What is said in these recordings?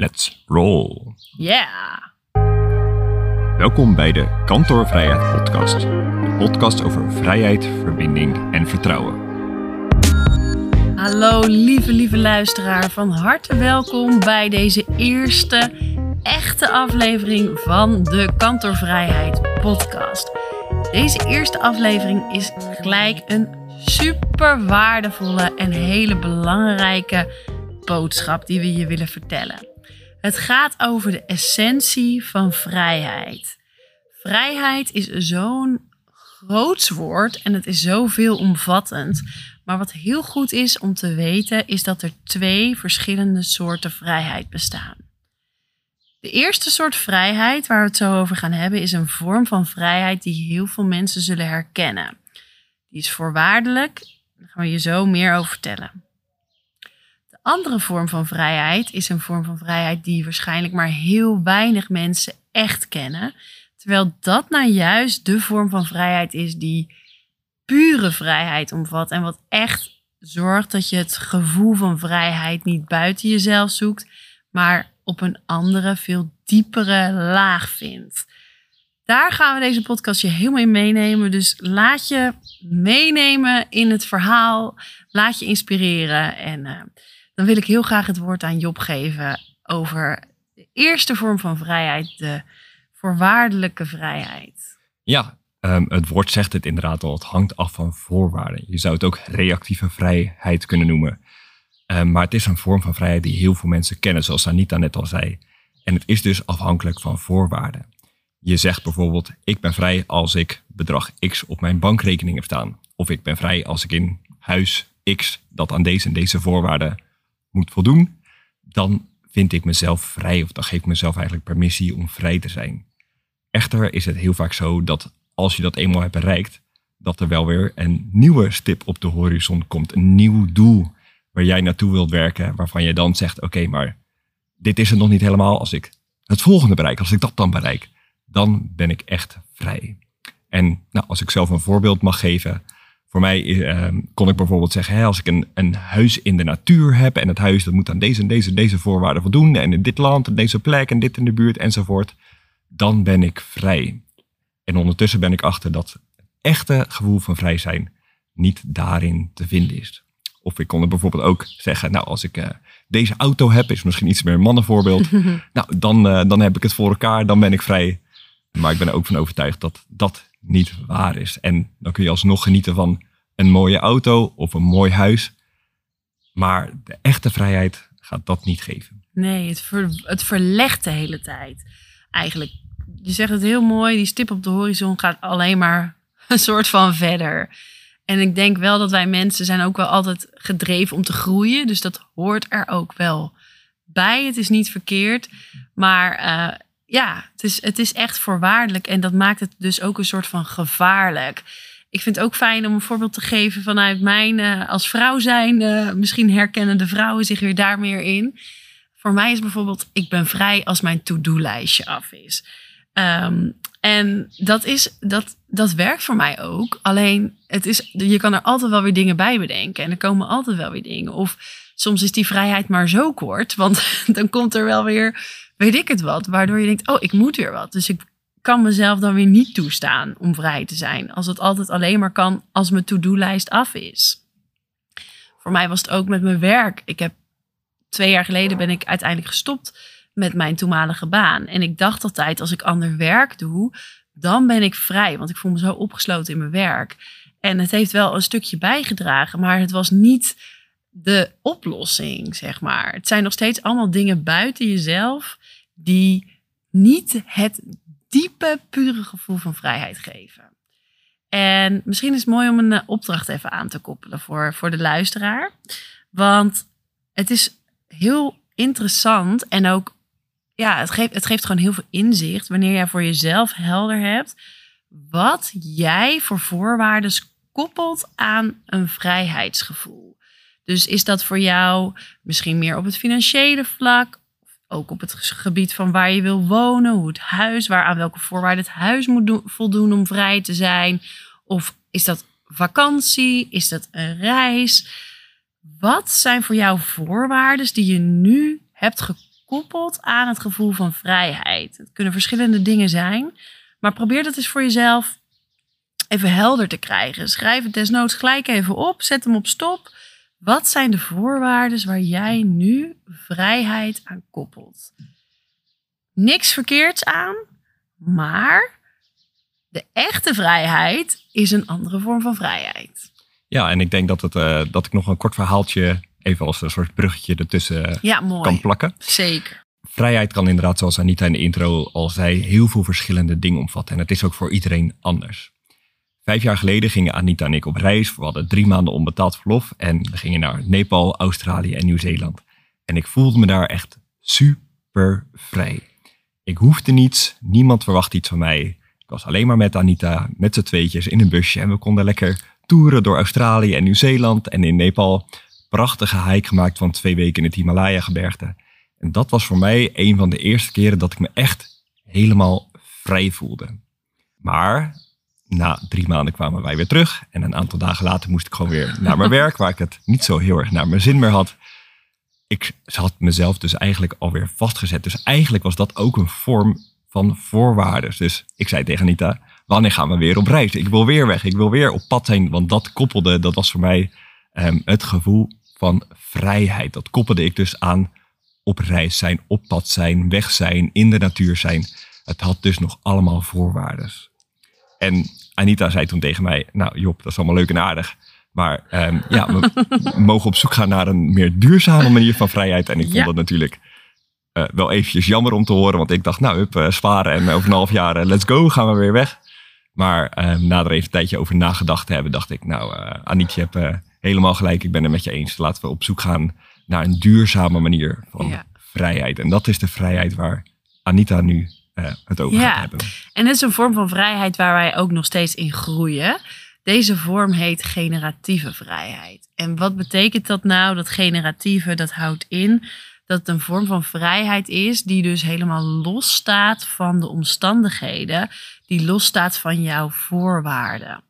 Let's roll. Yeah. Welkom bij de Kantoor Vrijheid Podcast. Een podcast over vrijheid, verbinding en vertrouwen. Hallo lieve, lieve luisteraar. Van harte welkom bij deze eerste echte aflevering van de Kantoorvrijheid podcast. Deze eerste aflevering is gelijk een super waardevolle en hele belangrijke boodschap die we je willen vertellen. Het gaat over de essentie van vrijheid. Vrijheid is zo'n groots woord en het is zo veelomvattend. Maar wat heel goed is om te weten, is dat er twee verschillende soorten vrijheid bestaan. De eerste soort vrijheid waar we het zo over gaan hebben, is een vorm van vrijheid die heel veel mensen zullen herkennen. Die is voorwaardelijk, daar gaan we je zo meer over vertellen. De andere vorm van vrijheid is een vorm van vrijheid die waarschijnlijk maar heel weinig mensen echt kennen. Terwijl dat nou juist de vorm van vrijheid is die pure vrijheid omvat en wat echt zorgt dat je het gevoel van vrijheid niet buiten jezelf zoekt, maar op een andere, veel diepere laag vindt. Daar gaan we deze podcast je helemaal in meenemen. Dus laat je meenemen in het verhaal. Laat je inspireren. En uh, dan wil ik heel graag het woord aan Job geven over de eerste vorm van vrijheid, de voorwaardelijke vrijheid. Ja, um, het woord zegt het inderdaad al. Het hangt af van voorwaarden. Je zou het ook reactieve vrijheid kunnen noemen. Um, maar het is een vorm van vrijheid die heel veel mensen kennen, zoals Anita net al zei. En het is dus afhankelijk van voorwaarden. Je zegt bijvoorbeeld, ik ben vrij als ik bedrag X op mijn bankrekening heb staan. Of ik ben vrij als ik in huis X dat aan deze en deze voorwaarden moet voldoen. Dan vind ik mezelf vrij of dan geef ik mezelf eigenlijk permissie om vrij te zijn. Echter is het heel vaak zo dat als je dat eenmaal hebt bereikt, dat er wel weer een nieuwe stip op de horizon komt. Een nieuw doel waar jij naartoe wilt werken, waarvan je dan zegt, oké, maar dit is het nog niet helemaal. Als ik het volgende bereik, als ik dat dan bereik, dan ben ik echt vrij. En nou, als ik zelf een voorbeeld mag geven, voor mij eh, kon ik bijvoorbeeld zeggen, hè, als ik een, een huis in de natuur heb en het huis dat moet aan deze en deze, deze voorwaarden voldoen en in dit land en deze plek en dit in de buurt enzovoort, dan ben ik vrij. En ondertussen ben ik achter dat echte gevoel van vrij zijn niet daarin te vinden is. Of ik kon er bijvoorbeeld ook zeggen, nou als ik uh, deze auto heb, is misschien iets meer een mannenvoorbeeld. nou, dan, uh, dan heb ik het voor elkaar, dan ben ik vrij. Maar ik ben er ook van overtuigd dat dat niet waar is. En dan kun je alsnog genieten van een mooie auto of een mooi huis. Maar de echte vrijheid gaat dat niet geven. Nee, het, het verlegt de hele tijd. Eigenlijk, je zegt het heel mooi, die stip op de horizon gaat alleen maar een soort van verder. En ik denk wel dat wij mensen zijn ook wel altijd gedreven om te groeien. Dus dat hoort er ook wel bij. Het is niet verkeerd. Maar uh, ja, het is, het is echt voorwaardelijk. En dat maakt het dus ook een soort van gevaarlijk. Ik vind het ook fijn om een voorbeeld te geven vanuit mijn uh, als vrouw zijn. Misschien herkennen de vrouwen zich weer daar meer in. Voor mij is bijvoorbeeld, ik ben vrij als mijn to-do-lijstje af is. Um, en dat, is, dat, dat werkt voor mij ook. Alleen, het is, je kan er altijd wel weer dingen bij bedenken. En er komen altijd wel weer dingen. Of soms is die vrijheid maar zo kort. Want dan komt er wel weer, weet ik het wat. Waardoor je denkt, oh, ik moet weer wat. Dus ik kan mezelf dan weer niet toestaan om vrij te zijn. Als het altijd alleen maar kan als mijn to-do-lijst af is. Voor mij was het ook met mijn werk. Ik heb twee jaar geleden ben ik uiteindelijk gestopt met mijn toenmalige baan. En ik dacht altijd, als ik ander werk doe, dan ben ik vrij. Want ik voel me zo opgesloten in mijn werk. En het heeft wel een stukje bijgedragen, maar het was niet de oplossing, zeg maar. Het zijn nog steeds allemaal dingen buiten jezelf die niet het diepe, pure gevoel van vrijheid geven. En misschien is het mooi om een eh, opdracht even aan te koppelen voor, voor de luisteraar. Want het is heel interessant en ook ja, het geeft, het geeft gewoon heel veel inzicht wanneer jij voor jezelf helder hebt wat jij voor voorwaarden koppelt aan een vrijheidsgevoel. Dus is dat voor jou misschien meer op het financiële vlak, ook op het gebied van waar je wil wonen, hoe het huis, waar aan welke voorwaarden het huis moet voldoen om vrij te zijn? Of is dat vakantie? Is dat een reis? Wat zijn voor jou voorwaarden die je nu hebt gekoppeld? aan het gevoel van vrijheid. Het kunnen verschillende dingen zijn, maar probeer dat eens voor jezelf even helder te krijgen. Schrijf het desnoods gelijk even op, zet hem op stop. Wat zijn de voorwaarden waar jij nu vrijheid aan koppelt? Niks verkeerds aan, maar de echte vrijheid is een andere vorm van vrijheid. Ja, en ik denk dat, het, uh, dat ik nog een kort verhaaltje, even als een soort bruggetje ertussen ja, mooi. kan plakken. Zeker. Vrijheid kan inderdaad, zoals Anita in de intro al zei, heel veel verschillende dingen omvatten. En het is ook voor iedereen anders. Vijf jaar geleden gingen Anita en ik op reis. We hadden drie maanden onbetaald verlof en we gingen naar Nepal, Australië en Nieuw-Zeeland. En ik voelde me daar echt super vrij. Ik hoefde niets, niemand verwacht iets van mij. Ik was alleen maar met Anita, met z'n tweetjes in een busje en we konden lekker toeren door Australië en Nieuw-Zeeland en in Nepal. Prachtige hike gemaakt van twee weken in het Himalaya-gebergte. En dat was voor mij een van de eerste keren dat ik me echt helemaal vrij voelde. Maar na drie maanden kwamen wij weer terug. En een aantal dagen later moest ik gewoon weer naar mijn werk, waar ik het niet zo heel erg naar mijn zin meer had. Ik had mezelf dus eigenlijk alweer vastgezet. Dus eigenlijk was dat ook een vorm van voorwaarden. Dus ik zei tegen Anita, wanneer gaan we weer op reis? Ik wil weer weg, ik wil weer op pad zijn. Want dat koppelde, dat was voor mij um, het gevoel van vrijheid. Dat koppelde ik dus aan op reis zijn, op pad zijn, weg zijn, in de natuur zijn. Het had dus nog allemaal voorwaarden. En Anita zei toen tegen mij, nou Job, dat is allemaal leuk en aardig. Maar um, ja, we mogen op zoek gaan naar een meer duurzame manier van vrijheid. En ik vond ja. dat natuurlijk uh, wel eventjes jammer om te horen. Want ik dacht, nou, hup, uh, sparen en over een half jaar, uh, let's go, gaan we weer weg. Maar ehm, na er even een tijdje over nagedacht te hebben, dacht ik, nou, Anita, je hebt helemaal gelijk. Ik ben het met je eens. Laten we op zoek gaan naar een duurzame manier van ja. vrijheid. En dat is de vrijheid waar Anita nu het over ja. gaat hebben. En het is een vorm van vrijheid waar wij ook nog steeds in groeien. Deze vorm heet generatieve vrijheid. En wat betekent dat nou? Dat generatieve, dat houdt in dat het een vorm van vrijheid is die dus helemaal losstaat van de omstandigheden, die losstaat van jouw voorwaarden.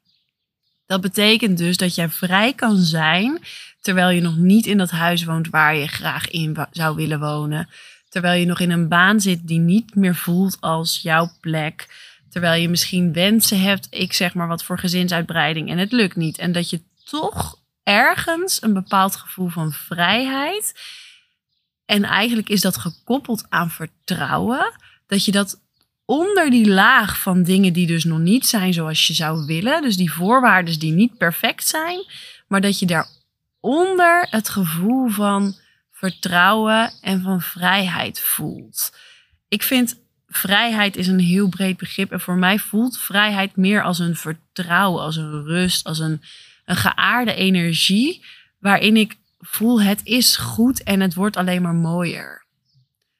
Dat betekent dus dat jij vrij kan zijn terwijl je nog niet in dat huis woont waar je graag in zou willen wonen. Terwijl je nog in een baan zit die niet meer voelt als jouw plek. Terwijl je misschien wensen hebt, ik zeg maar wat voor gezinsuitbreiding en het lukt niet. En dat je toch ergens een bepaald gevoel van vrijheid. En eigenlijk is dat gekoppeld aan vertrouwen. Dat je dat onder die laag van dingen die dus nog niet zijn zoals je zou willen. Dus die voorwaarden die niet perfect zijn. Maar dat je daaronder het gevoel van vertrouwen en van vrijheid voelt. Ik vind vrijheid is een heel breed begrip. En voor mij voelt vrijheid meer als een vertrouwen, als een rust, als een, een geaarde energie. Waarin ik voel het is goed en het wordt alleen maar mooier.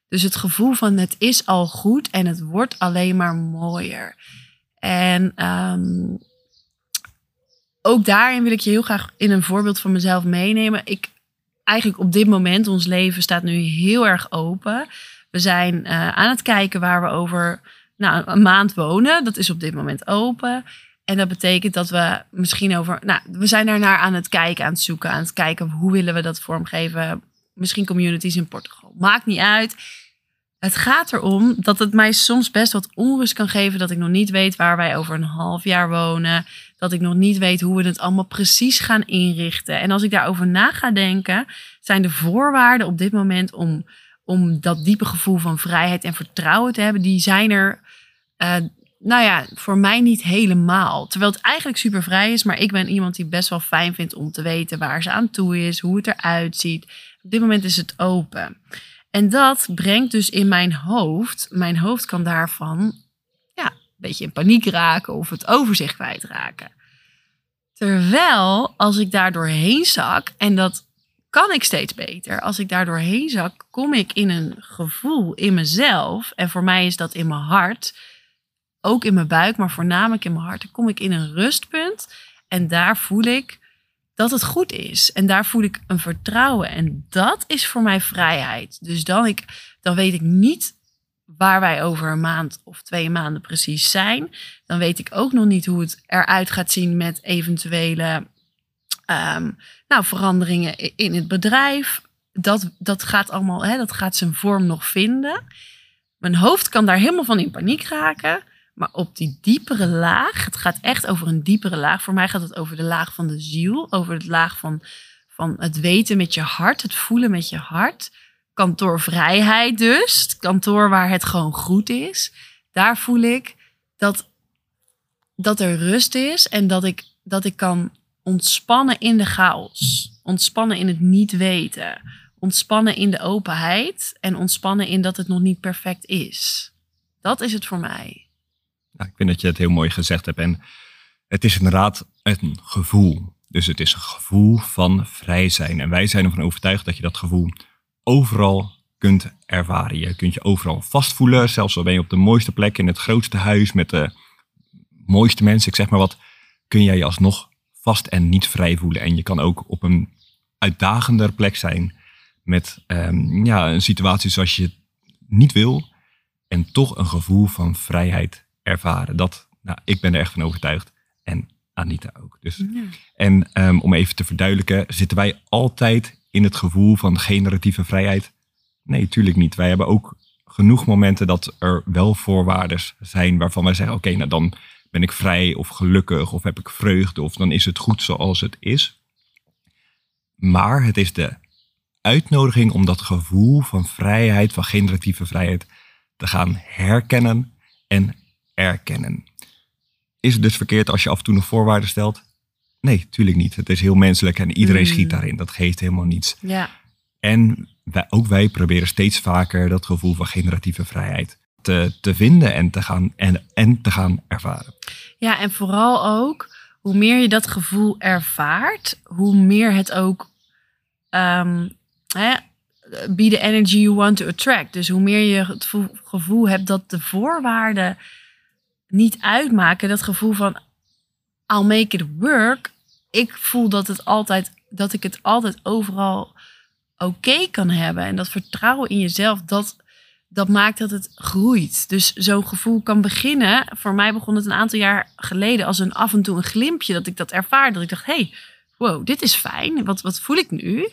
Dus het gevoel van het is al goed en het wordt alleen maar mooier. En um, ook daarin wil ik je heel graag in een voorbeeld van mezelf meenemen. Ik, eigenlijk op dit moment, ons leven staat nu heel erg open. We zijn uh, aan het kijken waar we over nou, een maand wonen. Dat is op dit moment open. En dat betekent dat we misschien over. Nou, we zijn daarnaar aan het kijken, aan het zoeken, aan het kijken hoe willen we dat vormgeven. Misschien communities in Portugal. Maakt niet uit. Het gaat erom dat het mij soms best wat onrust kan geven dat ik nog niet weet waar wij over een half jaar wonen. Dat ik nog niet weet hoe we het allemaal precies gaan inrichten. En als ik daarover na ga denken, zijn de voorwaarden op dit moment om, om dat diepe gevoel van vrijheid en vertrouwen te hebben, die zijn er. Uh, nou ja, voor mij niet helemaal. Terwijl het eigenlijk super vrij is, maar ik ben iemand die best wel fijn vindt om te weten waar ze aan toe is, hoe het eruit ziet. Op dit moment is het open. En dat brengt dus in mijn hoofd, mijn hoofd kan daarvan beetje in paniek raken of het overzicht kwijtraken. Terwijl als ik daar doorheen zak, en dat kan ik steeds beter, als ik daar doorheen zak, kom ik in een gevoel in mezelf. En voor mij is dat in mijn hart ook in mijn buik, maar voornamelijk in mijn hart. Dan kom ik in een rustpunt en daar voel ik dat het goed is. En daar voel ik een vertrouwen. En dat is voor mij vrijheid. Dus dan, ik, dan weet ik niet waar wij over een maand of twee maanden precies zijn. Dan weet ik ook nog niet hoe het eruit gaat zien met eventuele um, nou, veranderingen in het bedrijf. dat, dat gaat allemaal, hè, dat gaat zijn vorm nog vinden. Mijn hoofd kan daar helemaal van in paniek raken. Maar op die diepere laag, het gaat echt over een diepere laag. Voor mij gaat het over de laag van de ziel, over het laag van, van het weten met je hart, het voelen met je hart. Kantoorvrijheid dus, kantoor waar het gewoon goed is. Daar voel ik dat, dat er rust is en dat ik, dat ik kan ontspannen in de chaos. Ontspannen in het niet weten. Ontspannen in de openheid en ontspannen in dat het nog niet perfect is. Dat is het voor mij. Ik vind dat je het heel mooi gezegd hebt. En het is inderdaad een gevoel. Dus het is een gevoel van vrij zijn. En wij zijn ervan overtuigd dat je dat gevoel overal kunt ervaren. Je kunt je overal vastvoelen. Zelfs al ben je op de mooiste plek in het grootste huis met de mooiste mensen, ik zeg maar wat, kun jij je alsnog vast en niet vrij voelen. En je kan ook op een uitdagender plek zijn met um, ja, een situatie zoals je niet wil en toch een gevoel van vrijheid ervaren. Dat, nou, ik ben er echt van overtuigd en Anita ook. Dus, En um, om even te verduidelijken, zitten wij altijd in het gevoel van generatieve vrijheid? Nee, tuurlijk niet. Wij hebben ook genoeg momenten dat er wel voorwaarden zijn waarvan wij zeggen, oké, nou dan ben ik vrij of gelukkig of heb ik vreugde of dan is het goed zoals het is. Maar het is de uitnodiging om dat gevoel van vrijheid, van generatieve vrijheid, te gaan herkennen en erkennen. Is het dus verkeerd als je af en toe nog voorwaarden stelt? Nee, tuurlijk niet. Het is heel menselijk en iedereen mm. schiet daarin. Dat geeft helemaal niets. Ja. En wij, ook wij proberen steeds vaker dat gevoel van generatieve vrijheid te, te vinden en te, gaan, en, en te gaan ervaren. Ja, en vooral ook, hoe meer je dat gevoel ervaart, hoe meer het ook um, hè, be the energy you want to attract. Dus hoe meer je het gevoel hebt dat de voorwaarden niet uitmaken, dat gevoel van I'll make it work. Ik voel dat het altijd, dat ik het altijd overal oké kan hebben. En dat vertrouwen in jezelf, dat, dat maakt dat het groeit. Dus zo'n gevoel kan beginnen. Voor mij begon het een aantal jaar geleden als een af en toe een glimpje dat ik dat ervaarde. Dat ik dacht, hey, wow, dit is fijn. Wat, wat voel ik nu?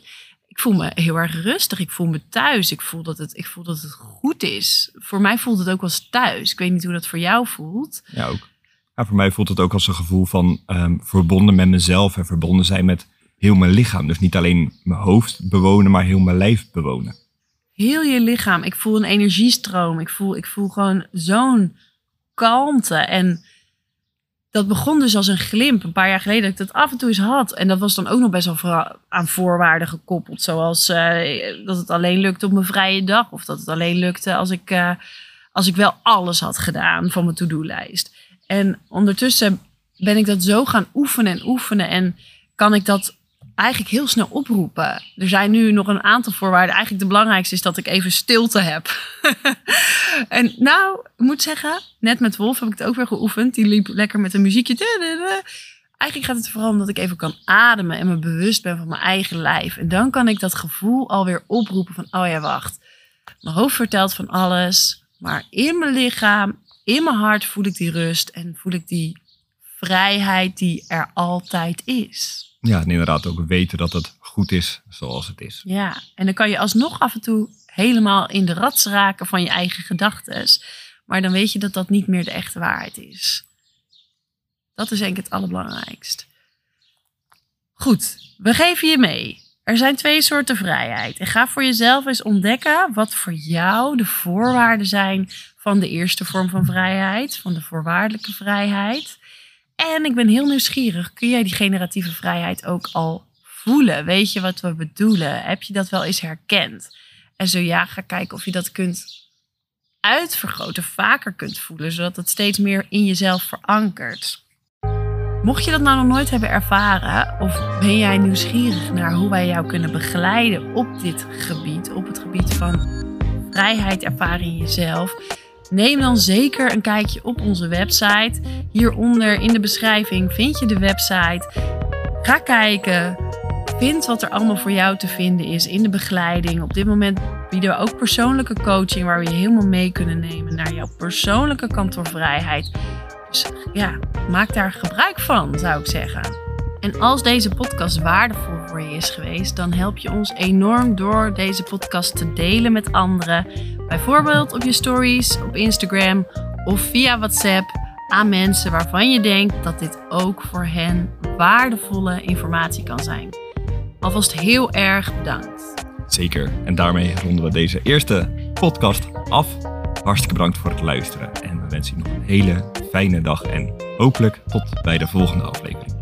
ik voel me heel erg rustig. Ik voel me thuis. Ik voel dat het, ik voel dat het goed is. Voor mij voelt het ook als thuis. Ik weet niet hoe dat voor jou voelt. Ja, ook. Ja, voor mij voelt het ook als een gevoel van um, verbonden met mezelf en verbonden zijn met heel mijn lichaam. Dus niet alleen mijn hoofd bewonen, maar heel mijn lijf bewonen. Heel je lichaam. Ik voel een energiestroom. Ik voel, ik voel gewoon zo'n kalmte. En dat begon dus als een glimp een paar jaar geleden dat ik dat af en toe eens had. En dat was dan ook nog best wel aan voorwaarden gekoppeld. Zoals uh, dat het alleen lukte op mijn vrije dag. Of dat het alleen lukte als ik, uh, als ik wel alles had gedaan van mijn to-do-lijst. En ondertussen ben ik dat zo gaan oefenen en oefenen. En kan ik dat eigenlijk heel snel oproepen. Er zijn nu nog een aantal voorwaarden. Eigenlijk de belangrijkste is dat ik even stilte heb. en nou, ik moet zeggen, net met Wolf heb ik het ook weer geoefend. Die liep lekker met een muziekje. Eigenlijk gaat het vooral om dat ik even kan ademen en me bewust ben van mijn eigen lijf. En dan kan ik dat gevoel alweer oproepen van, oh ja, wacht. Mijn hoofd vertelt van alles, maar in mijn lichaam, in mijn hart voel ik die rust en voel ik die vrijheid die er altijd is. Ja, en inderdaad ook weten dat het goed is zoals het is. Ja, en dan kan je alsnog af en toe helemaal in de rats raken van je eigen gedachten. Maar dan weet je dat dat niet meer de echte waarheid is. Dat is denk ik het allerbelangrijkst. Goed, we geven je mee. Er zijn twee soorten vrijheid. En ga voor jezelf eens ontdekken wat voor jou de voorwaarden zijn van de eerste vorm van vrijheid, van de voorwaardelijke vrijheid. En ik ben heel nieuwsgierig. Kun jij die generatieve vrijheid ook al voelen? Weet je wat we bedoelen? Heb je dat wel eens herkend? En zo ja, ga kijken of je dat kunt uitvergroten, vaker kunt voelen, zodat het steeds meer in jezelf verankert. Mocht je dat nou nog nooit hebben ervaren, of ben jij nieuwsgierig naar hoe wij jou kunnen begeleiden op dit gebied, op het gebied van vrijheid ervaren in jezelf, Neem dan zeker een kijkje op onze website. Hieronder in de beschrijving vind je de website. Ga kijken. Vind wat er allemaal voor jou te vinden is in de begeleiding. Op dit moment bieden we ook persoonlijke coaching waar we je helemaal mee kunnen nemen naar jouw persoonlijke kantoorvrijheid. Dus ja, maak daar gebruik van, zou ik zeggen. En als deze podcast waardevol voor je is geweest, dan help je ons enorm door deze podcast te delen met anderen. Bijvoorbeeld op je stories, op Instagram of via WhatsApp aan mensen waarvan je denkt dat dit ook voor hen waardevolle informatie kan zijn. Alvast heel erg bedankt. Zeker. En daarmee ronden we deze eerste podcast af. Hartstikke bedankt voor het luisteren. En we wensen je nog een hele fijne dag. En hopelijk tot bij de volgende aflevering.